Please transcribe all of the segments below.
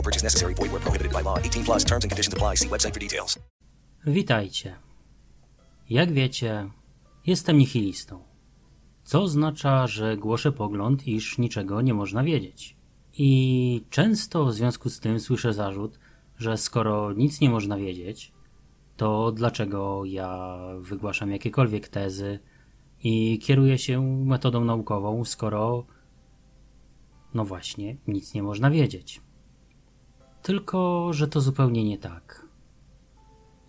No purchase necessary. Void where prohibited by law. 18 plus terms and conditions apply. See website for details. Witajcie. Jak wiecie, jestem nihilistą. Co oznacza, że głoszę pogląd, iż niczego nie można wiedzieć. I często w związku z tym słyszę zarzut, że skoro nic nie można wiedzieć, to dlaczego ja wygłaszam jakiekolwiek tezy i kieruję się metodą naukową, skoro no właśnie, nic nie można wiedzieć. Tylko, że to zupełnie nie tak.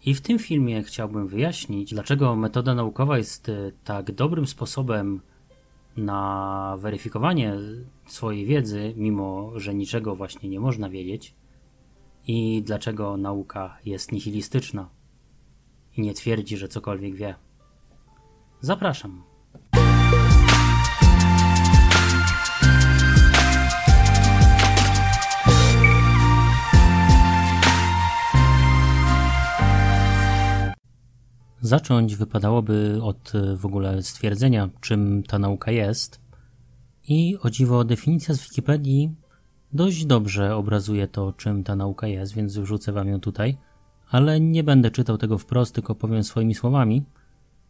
I w tym filmie chciałbym wyjaśnić, dlaczego metoda naukowa jest e, tak dobrym sposobem na weryfikowanie swojej wiedzy, mimo że niczego właśnie nie można wiedzieć, i dlaczego nauka jest nihilistyczna i nie twierdzi, że cokolwiek wie. Zapraszam. Zacząć wypadałoby od e, w ogóle stwierdzenia, czym ta nauka jest. I o dziwo, definicja z Wikipedii dość dobrze obrazuje to, czym ta nauka jest, więc wrzucę wam ją tutaj. Ale nie będę czytał tego wprost, tylko powiem swoimi słowami.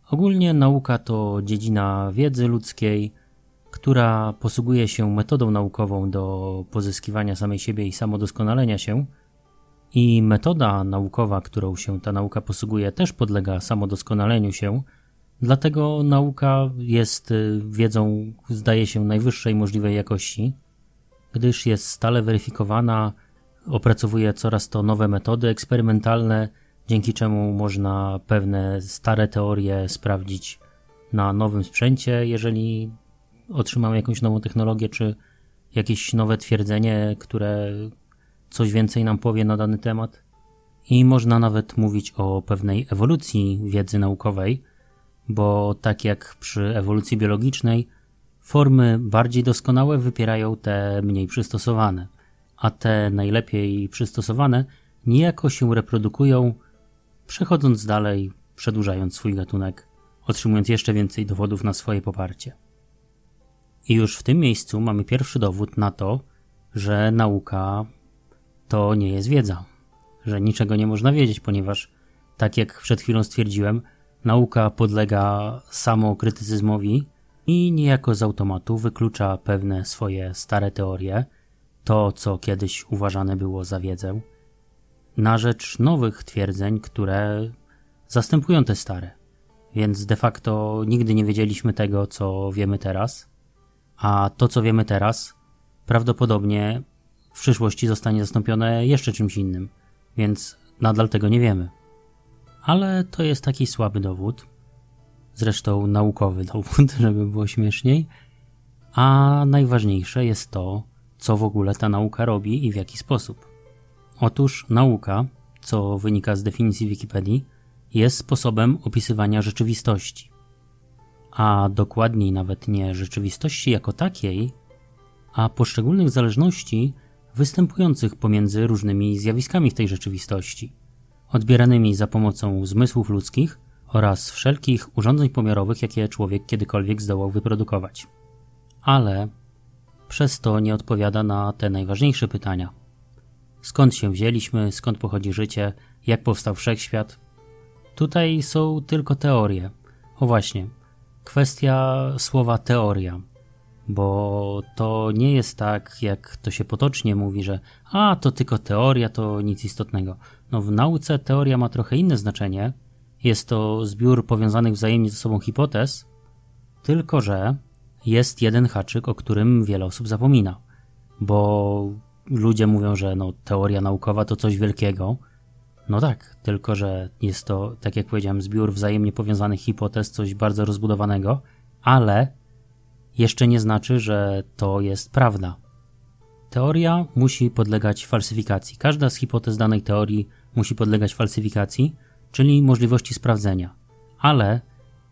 Ogólnie nauka to dziedzina wiedzy ludzkiej, która posługuje się metodą naukową do pozyskiwania samej siebie i samodoskonalenia się – i metoda naukowa, którą się ta nauka posługuje, też podlega samodoskonaleniu się, dlatego nauka jest y, wiedzą, zdaje się, najwyższej możliwej jakości, gdyż jest stale weryfikowana, opracowuje coraz to nowe metody eksperymentalne, dzięki czemu można pewne stare teorie sprawdzić na nowym sprzęcie, jeżeli otrzymamy jakąś nową technologię, czy jakieś nowe twierdzenie, które coś więcej nam powie na dany temat. I można nawet mówić o pewnej ewolucji wiedzy naukowej, bo tak jak przy ewolucji biologicznej, formy bardziej doskonałe wypierają te mniej przystosowane, a te najlepiej przystosowane niejako się reprodukują, przechodząc dalej, przedłużając swój gatunek, otrzymując jeszcze więcej dowodów na swoje poparcie. I już w tym miejscu mamy pierwszy dowód na to, że nauka to nie jest wiedza, że niczego nie można wiedzieć, ponieważ, tak jak przed chwilą stwierdziłem, nauka podlega samokrytycyzmowi i niejako z automatu wyklucza pewne swoje stare teorie, to co kiedyś uważane było za wiedzę, na rzecz nowych twierdzeń, które zastępują te stare. Więc de facto nigdy nie wiedzieliśmy tego, co wiemy teraz, a to, co wiemy teraz, prawdopodobnie w przyszłości zostanie zastąpione jeszcze czymś innym, więc nadal tego nie wiemy. Ale to jest taki słaby dowód, zresztą naukowy dowód, żeby było śmieszniej. A najważniejsze jest to, co w ogóle ta nauka robi i w jaki sposób. Otóż nauka, co wynika z definicji Wikipedii, jest sposobem opisywania rzeczywistości. A dokładniej nawet nie rzeczywistości jako takiej, a poszczególnych zależności występujących pomiędzy różnymi zjawiskami w tej rzeczywistości, odbieranymi za pomocą zmysłów ludzkich oraz wszelkich urządzeń pomiarowych, jakie człowiek kiedykolwiek zdołał wyprodukować. Ale przez to nie odpowiada na te najważniejsze pytania. Skąd się wzięliśmy, skąd pochodzi życie, jak powstał wszechświat? Tutaj są tylko teorie. O właśnie, kwestia słowa teoria bo to nie jest tak, jak to się potocznie mówi, że a to tylko teoria, to nic istotnego. No, w nauce teoria ma trochę inne znaczenie. Jest to zbiór powiązanych wzajemnie ze sobą hipotez, tylko że jest jeden haczyk, o którym wiele osób zapomina. Bo ludzie mówią, że no, teoria naukowa to coś wielkiego. No tak, tylko że jest to, tak jak powiedziałem, zbiór wzajemnie powiązanych hipotez, coś bardzo rozbudowanego, ale jeszcze nie znaczy, że to jest prawda. Teoria musi podlegać falsyfikacji. Każda z hipotez danej teorii musi podlegać falsyfikacji, czyli możliwości sprawdzenia. Ale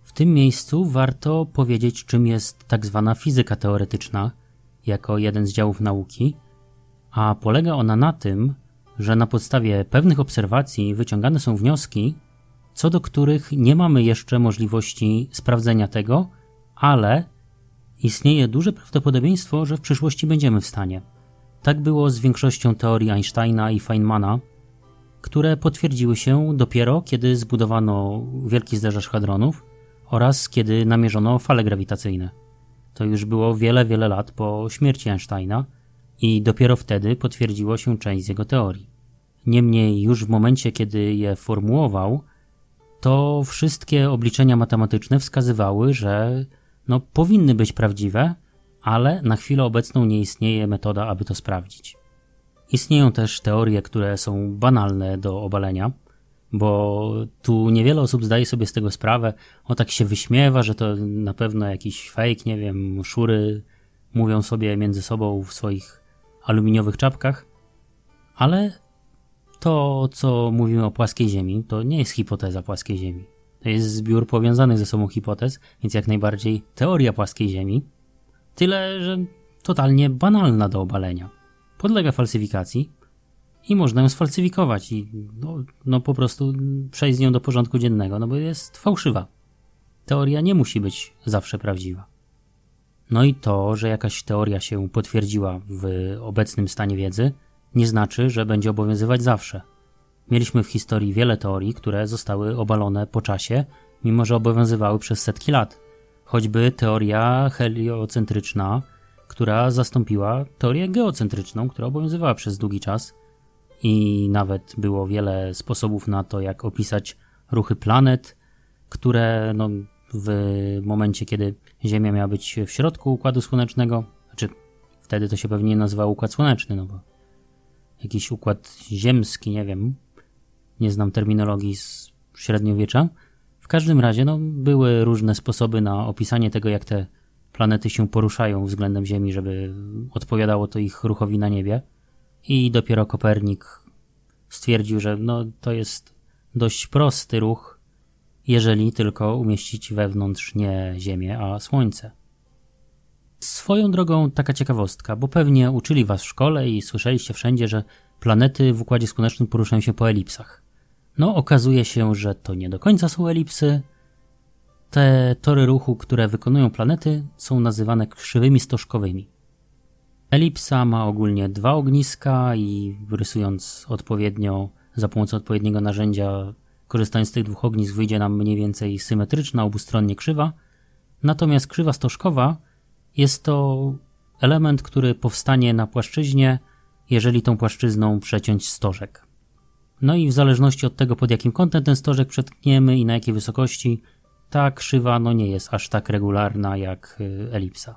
w tym miejscu warto powiedzieć, czym jest tak zwana fizyka teoretyczna, jako jeden z działów nauki, a polega ona na tym, że na podstawie pewnych obserwacji wyciągane są wnioski, co do których nie mamy jeszcze możliwości sprawdzenia tego, ale istnieje duże prawdopodobieństwo, że w przyszłości będziemy w stanie. Tak było z większością teorii Einsteina i Feynmana, które potwierdziły się dopiero kiedy zbudowano wielki zderzacz hadronów oraz kiedy namierzono fale grawitacyjne. To już było wiele, wiele lat po śmierci Einsteina i dopiero wtedy potwierdziło się część z jego teorii. Niemniej już w momencie, kiedy je formułował, to wszystkie obliczenia matematyczne wskazywały, że no, powinny być prawdziwe, ale na chwilę obecną nie istnieje metoda, aby to sprawdzić. Istnieją też teorie, które są banalne do obalenia, bo tu niewiele osób zdaje sobie z tego sprawę. O tak się wyśmiewa, że to na pewno jakiś fake, nie wiem, szury mówią sobie między sobą w swoich aluminiowych czapkach, ale to, co mówimy o płaskiej Ziemi, to nie jest hipoteza płaskiej Ziemi. To jest zbiór powiązanych ze sobą hipotez, więc jak najbardziej teoria płaskiej Ziemi. Tyle, że totalnie banalna do obalenia. Podlega falsyfikacji i można ją sfalsyfikować i no, no po prostu przejść z nią do porządku dziennego, no bo jest fałszywa. Teoria nie musi być zawsze prawdziwa. No i to, że jakaś teoria się potwierdziła w obecnym stanie wiedzy, nie znaczy, że będzie obowiązywać zawsze. Mieliśmy w historii wiele teorii, które zostały obalone po czasie, mimo że obowiązywały przez setki lat. Choćby teoria heliocentryczna, która zastąpiła teorię geocentryczną, która obowiązywała przez długi czas i nawet było wiele sposobów na to, jak opisać ruchy planet, które no, w momencie, kiedy Ziemia miała być w środku Układu Słonecznego, znaczy wtedy to się pewnie nazywał Układ Słoneczny, no bo jakiś układ ziemski, nie wiem, nie znam terminologii z średniowiecza. W każdym razie no, były różne sposoby na opisanie tego, jak te planety się poruszają względem Ziemi, żeby odpowiadało to ich ruchowi na niebie. I dopiero Kopernik stwierdził, że no, to jest dość prosty ruch, jeżeli tylko umieścić wewnątrz nie Ziemię, a Słońce. Swoją drogą taka ciekawostka, bo pewnie uczyli was w szkole i słyszeliście wszędzie, że planety w Układzie Słonecznym poruszają się po elipsach. No, okazuje się, że to nie do końca są elipsy. Te tory ruchu, które wykonują planety, są nazywane krzywymi stożkowymi. Elipsa ma ogólnie dwa ogniska i rysując odpowiednio za pomocą odpowiedniego narzędzia, korzystając z tych dwóch ognisk, wyjdzie nam mniej więcej symetryczna, obustronnie krzywa. Natomiast krzywa stożkowa jest to element, który powstanie na płaszczyźnie, jeżeli tą płaszczyzną przeciąć stożek. No i w zależności od tego, pod jakim kątem ten stożek przetkniemy i na jakiej wysokości, ta krzywa no nie jest aż tak regularna jak y, elipsa.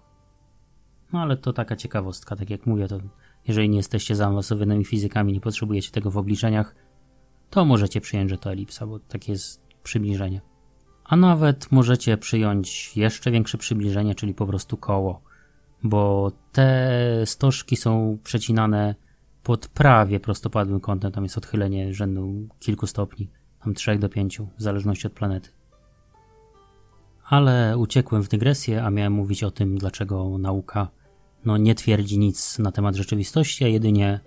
No ale to taka ciekawostka, tak jak mówię, to jeżeli nie jesteście zaawansowanymi fizykami, nie potrzebujecie tego w obliczeniach, to możecie przyjąć, że to elipsa, bo takie jest przybliżenie. A nawet możecie przyjąć jeszcze większe przybliżenie, czyli po prostu koło, bo te stożki są przecinane pod prawie prostopadłym kątem, tam jest odchylenie rzędu kilku stopni, tam 3 do 5, w zależności od planety. Ale uciekłem w dygresję, a miałem mówić o tym, dlaczego nauka no, nie twierdzi nic na temat rzeczywistości, a jedynie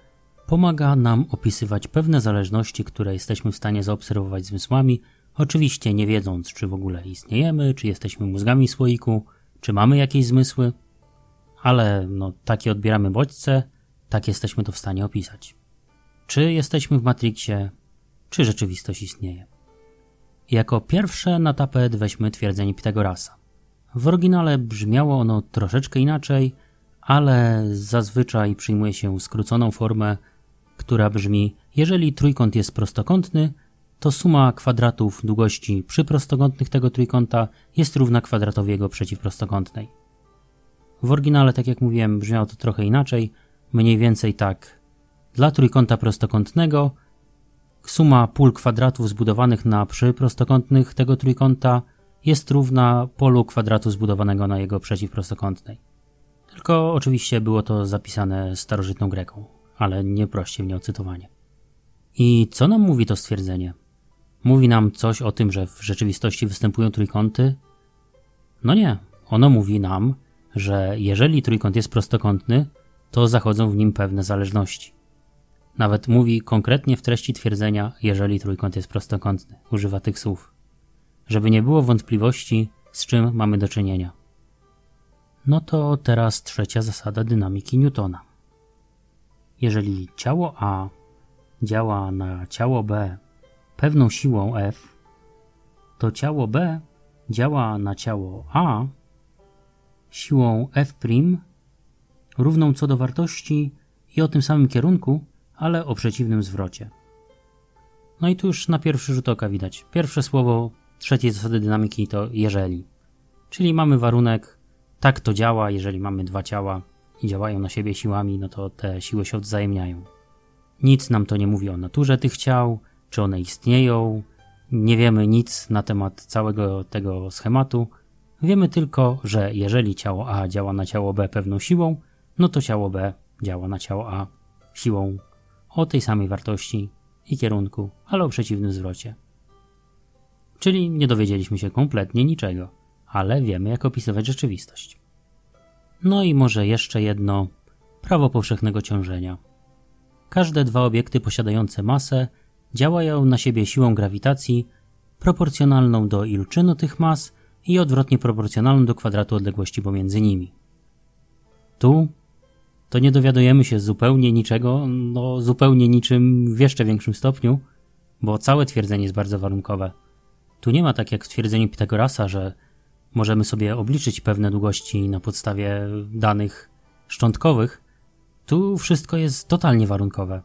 pomaga nam opisywać pewne zależności, które jesteśmy w stanie zaobserwować zmysłami, oczywiście nie wiedząc, czy w ogóle istniejemy, czy jesteśmy mózgami słoiku, czy mamy jakieś zmysły, ale no, takie odbieramy bodźce, tak jesteśmy to w stanie opisać. Czy jesteśmy w Matrixie, czy rzeczywistość istnieje? Jako pierwsze na tapet weźmy twierdzenie Pitagorasa. W oryginale brzmiało ono troszeczkę inaczej, ale zazwyczaj przyjmuje się skróconą formę która brzmi: Jeżeli trójkąt jest prostokątny, to suma kwadratów długości przyprostokątnych tego trójkąta jest równa kwadratowi jego przeciwprostokątnej. W oryginale, tak jak mówiłem, brzmiało to trochę inaczej, mniej więcej tak. Dla trójkąta prostokątnego suma pól kwadratów zbudowanych na przyprostokątnych tego trójkąta jest równa polu kwadratu zbudowanego na jego przeciwprostokątnej. Tylko oczywiście było to zapisane starożytną Greką, ale nie proście mnie o cytowanie. I co nam mówi to stwierdzenie? Mówi nam coś o tym, że w rzeczywistości występują trójkąty? No nie, ono mówi nam, że jeżeli trójkąt jest prostokątny, to zachodzą w nim pewne zależności. Nawet mówi konkretnie w treści twierdzenia, jeżeli trójkąt jest prostokątny. Używa tych słów. Żeby nie było wątpliwości, z czym mamy do czynienia. No to teraz trzecia zasada dynamiki Newtona. Jeżeli ciało A działa na ciało B pewną siłą F, to ciało B działa na ciało A siłą F' równą co do wartości i o tym samym kierunku, ale o przeciwnym zwrocie. No i tu już na pierwszy rzut oka widać. Pierwsze słowo trzeciej zasady dynamiki to jeżeli. Czyli mamy warunek, tak to działa, jeżeli mamy dwa ciała i działają na siebie siłami, no to te siły się odwzajemniają. Nic nam to nie mówi o naturze tych ciał, czy one istnieją, nie wiemy nic na temat całego tego schematu. Wiemy tylko, że jeżeli ciało A działa na ciało B pewną siłą, no to ciało B działa na ciało A siłą o tej samej wartości i kierunku, ale o przeciwnym zwrocie. Czyli nie dowiedzieliśmy się kompletnie niczego, ale wiemy, jak opisywać rzeczywistość. No i może jeszcze jedno prawo powszechnego ciążenia. Każde dwa obiekty posiadające masę działają na siebie siłą grawitacji proporcjonalną do iloczynu tych mas i odwrotnie proporcjonalną do kwadratu odległości pomiędzy nimi. Tu to nie dowiadujemy się zupełnie niczego, no zupełnie niczym w jeszcze większym stopniu, bo całe twierdzenie jest bardzo warunkowe. Tu nie ma tak jak w twierdzeniu Pitagorasa, że możemy sobie obliczyć pewne długości na podstawie danych szczątkowych. Tu wszystko jest totalnie warunkowe.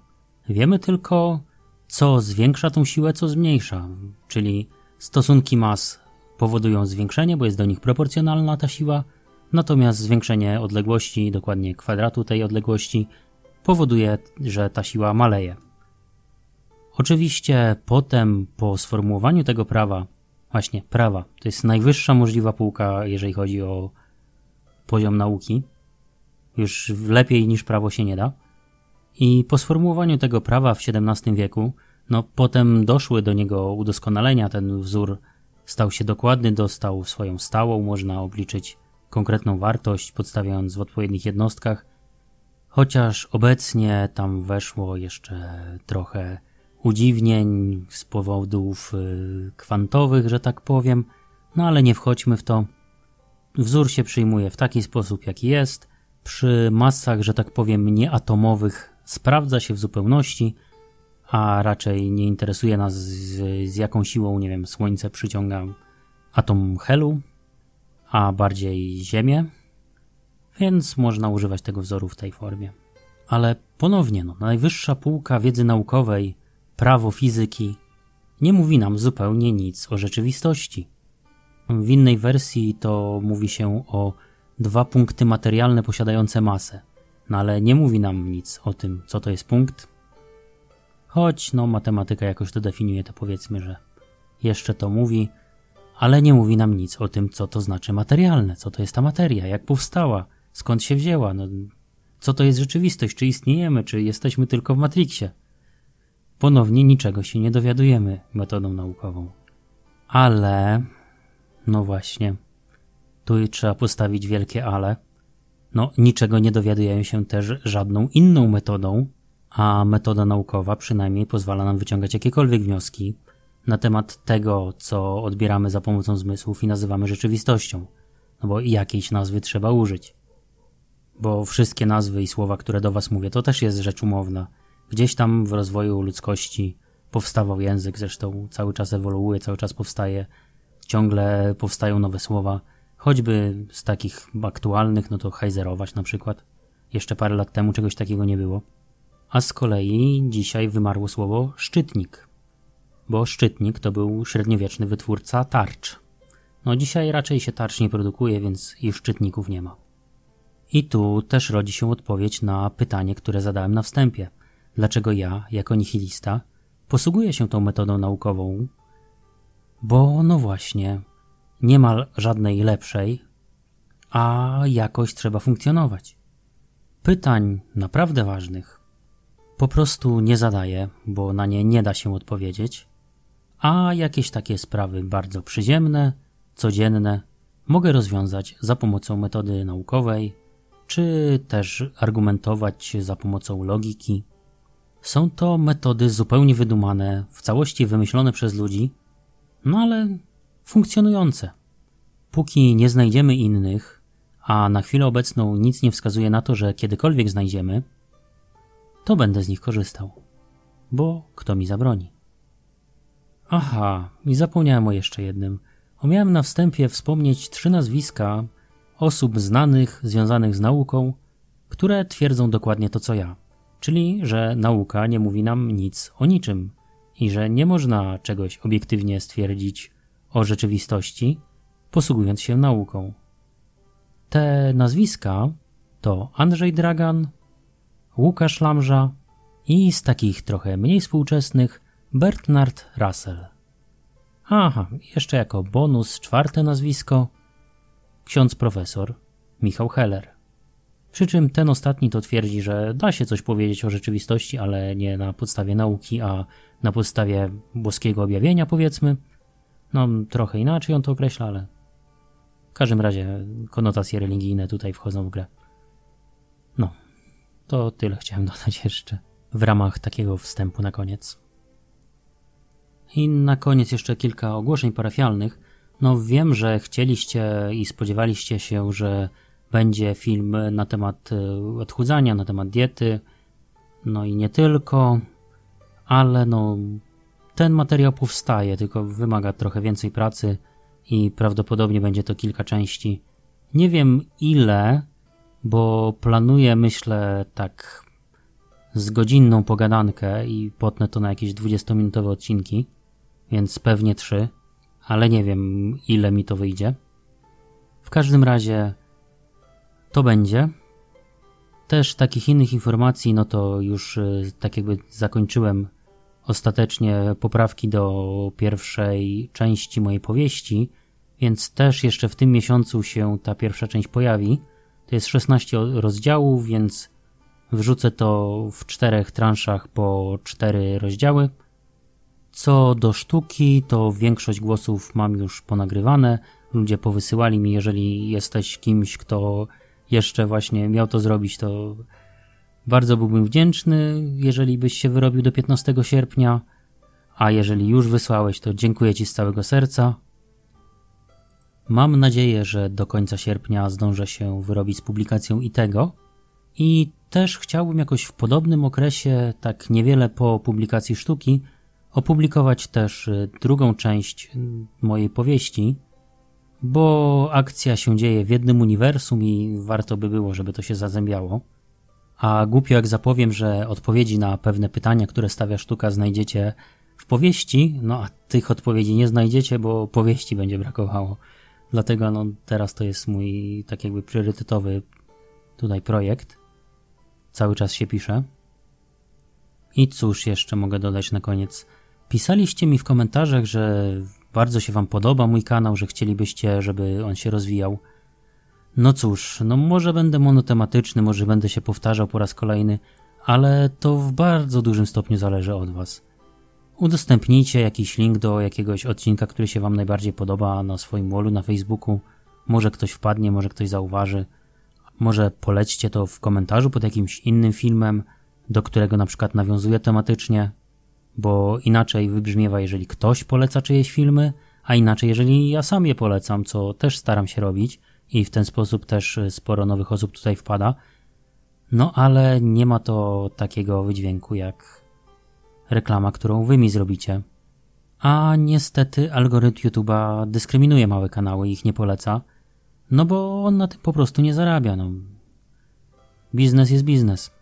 Wiemy tylko, co zwiększa tą siłę, co zmniejsza, czyli stosunki mas powodują zwiększenie, bo jest do nich proporcjonalna ta siła, natomiast zwiększenie odległości, dokładnie kwadratu tej odległości, powoduje, że ta siła maleje. Oczywiście potem, po sformułowaniu tego prawa, właśnie prawa, to jest najwyższa możliwa półka, jeżeli chodzi o poziom nauki, już lepiej niż prawo się nie da. I po sformułowaniu tego prawa w XVII wieku, no potem doszły do niego udoskonalenia, ten wzór stał się dokładny, dostał swoją stałą, można obliczyć konkretną wartość, podstawiając w odpowiednich jednostkach, chociaż obecnie tam weszło jeszcze trochę udziwnień z powodów y, kwantowych, że tak powiem, no ale nie wchodźmy w to. Wzór się przyjmuje w taki sposób, jaki jest. Przy masach, że tak powiem, nieatomowych sprawdza się w zupełności, a raczej nie interesuje nas z, z jaką siłą, nie wiem, Słońce przyciąga atom helu, a bardziej Ziemię, więc można używać tego wzoru w tej formie. Ale ponownie, no, najwyższa półka wiedzy naukowej, prawo fizyki, nie mówi nam zupełnie nic o rzeczywistości. W innej wersji to mówi się o dwa punkty materialne posiadające masę, no ale nie mówi nam nic o tym, co to jest punkt. Choć, no, matematyka jakoś to definiuje, to powiedzmy, że jeszcze to mówi, ale nie mówi nam nic o tym, co to znaczy materialne, co to jest ta materia, jak powstała, skąd się wzięła, no, co to jest rzeczywistość, czy istniejemy, czy jesteśmy tylko w Matrixie. Ponownie niczego się nie dowiadujemy metodą naukową. Ale, no właśnie, tu trzeba postawić wielkie ale. No, niczego nie dowiadujemy się też żadną inną metodą, a metoda naukowa przynajmniej pozwala nam wyciągać jakiekolwiek wnioski na temat tego, co odbieramy za pomocą zmysłów i nazywamy rzeczywistością. No bo jakiejś nazwy trzeba użyć. Bo wszystkie nazwy i słowa, które do Was mówię, to też jest rzecz umowna. Gdzieś tam w rozwoju ludzkości powstawał język, zresztą cały czas ewoluuje, cały czas powstaje, ciągle powstają nowe słowa. Choćby z takich aktualnych, no to hajzerować na przykład. Jeszcze parę lat temu czegoś takiego nie było. A z kolei dzisiaj wymarło słowo szczytnik, bo szczytnik to był średniowieczny wytwórca tarcz. No dzisiaj raczej się tarcz nie produkuje, więc i szczytników nie ma. I tu też rodzi się odpowiedź na pytanie, które zadałem na wstępie. Dlaczego ja, jako nihilista, posługuję się tą metodą naukową? Bo no właśnie, nie ma żadnej lepszej, a jakoś trzeba funkcjonować. Pytań naprawdę ważnych po prostu nie zadaję, bo na nie nie da się odpowiedzieć, a jakieś takie sprawy bardzo przyziemne, codzienne mogę rozwiązać za pomocą metody naukowej, czy też argumentować za pomocą logiki. Są to metody zupełnie wydumane, w całości wymyślone przez ludzi, no ale funkcjonujące. Póki nie znajdziemy innych, a na chwilę obecną nic nie wskazuje na to, że kiedykolwiek znajdziemy, to będę z nich korzystał. Bo kto mi zabroni? Aha, i zapomniałem o jeszcze jednym. Omiałem na wstępie wspomnieć trzy nazwiska osób znanych, związanych z nauką, które twierdzą dokładnie to co ja. Czyli, że nauka nie mówi nam nic o niczym i że nie można czegoś obiektywnie stwierdzić o rzeczywistości, posługując się nauką. Te nazwiska to Andrzej Dragan, Łukasz Lamża i z takich trochę mniej współczesnych Bernard Russell. Aha, jeszcze jako bonus czwarte nazwisko ksiądz profesor Michał Heller. Przy czym ten ostatni to twierdzi, że da się coś powiedzieć o rzeczywistości, ale nie na podstawie nauki, a na podstawie boskiego objawienia, powiedzmy. No, trochę inaczej on to określa, ale w każdym razie konotacje religijne tutaj wchodzą w grę. No, to tyle chciałem dodać jeszcze w ramach takiego wstępu na koniec. I na koniec jeszcze kilka ogłoszeń parafialnych. No wiem, że chcieliście i spodziewaliście się, że będzie film na temat e, odchudzania, na temat diety, no i nie tylko, ale no ten materiał powstaje, tylko wymaga trochę więcej pracy i prawdopodobnie będzie to kilka części. Nie wiem ile, bo planuję, myślę, tak z godzinną pogadankę i potnę to na jakieś 20-minutowe odcinki, więc pewnie trzy, ale nie wiem ile mi to wyjdzie. W każdym razie to będzie. Też takich innych informacji, no to już y, tak jakby zakończyłem ostatecznie poprawki do pierwszej części mojej powieści, więc też jeszcze w tym miesiącu się ta pierwsza część pojawi. To jest 16 rozdziałów, więc wrzucę to w czterech transzach po cztery rozdziały. Co do sztuki, to większość głosów mam już ponagrywane. Ludzie powysyłali mi, jeżeli jesteś kimś, kto jeszcze właśnie miał to zrobić, to bardzo byłbym wdzięczny, jeżeli byś się wyrobił do 15 sierpnia. A jeżeli już wysłałeś, to dziękuję Ci z całego serca. Mam nadzieję, że do końca sierpnia zdążę się wyrobić z publikacją i tego. I też chciałbym jakoś w podobnym okresie, tak niewiele po publikacji sztuki, opublikować też y, drugą część y, mojej powieści, bo akcja się dzieje w jednym uniwersum i warto by było, żeby to się zazębiało. A głupio jak zapowiem, że odpowiedzi na pewne pytania, które stawia sztuka, znajdziecie w powieści, no a tych odpowiedzi nie znajdziecie, bo powieści będzie brakowało. Dlatego no, teraz to jest mój tak jakby priorytetowy tutaj projekt. Cały czas się pisze. I cóż jeszcze mogę dodać na koniec? Pisaliście mi w komentarzach, że bardzo się Wam podoba mój kanał, że chcielibyście, żeby on się rozwijał. No cóż, no może będę monotematyczny, może będę się powtarzał po raz kolejny, ale to w bardzo dużym stopniu zależy od Was. Udostępnijcie jakiś link do jakiegoś odcinka, który się Wam najbardziej podoba na swoim wallu na Facebooku. Może ktoś wpadnie, może ktoś zauważy. Może polećcie to w komentarzu pod jakimś innym filmem, do którego na przykład nawiązuję tematycznie, bo inaczej wybrzmiewa, jeżeli ktoś poleca czyjeś filmy, a inaczej, jeżeli ja sam je polecam, co też staram się robić i w ten sposób też sporo nowych osób tutaj wpada. No ale nie ma to takiego wydźwięku jak reklama, którą wy mi zrobicie. A niestety algorytm YouTube'a dyskryminuje małe kanały i ich nie poleca, no bo on na tym po prostu nie zarabia. No. Biznes jest biznes.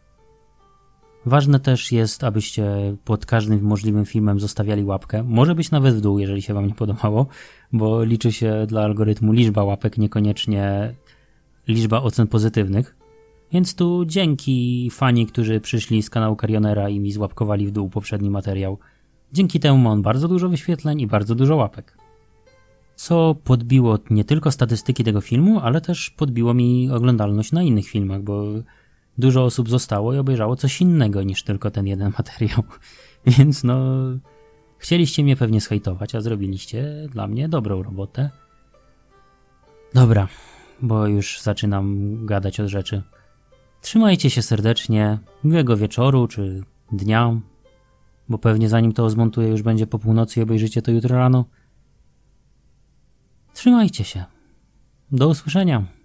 Ważne też jest, abyście pod każdym możliwym filmem zostawiali łapkę. Może być nawet w dół, jeżeli się Wam nie podobało, bo liczy się dla algorytmu liczba łapek, niekoniecznie liczba ocen pozytywnych. Więc tu dzięki fani, którzy przyszli z kanału Karionera i mi złapkowali w dół poprzedni materiał. Dzięki temu ma on bardzo dużo wyświetleń i bardzo dużo łapek. Co podbiło nie tylko statystyki tego filmu, ale też podbiło mi oglądalność na innych filmach, bo dużo osób zostało i obejrzało coś innego niż tylko ten jeden materiał. Więc no, chcieliście mnie pewnie schejtować, a zrobiliście dla mnie dobrą robotę. Dobra, bo już zaczynam gadać od rzeczy. Trzymajcie się serdecznie, miłego wieczoru czy dnia, bo pewnie zanim to zmontuję już będzie po północy i obejrzycie to jutro rano. Trzymajcie się. Do usłyszenia.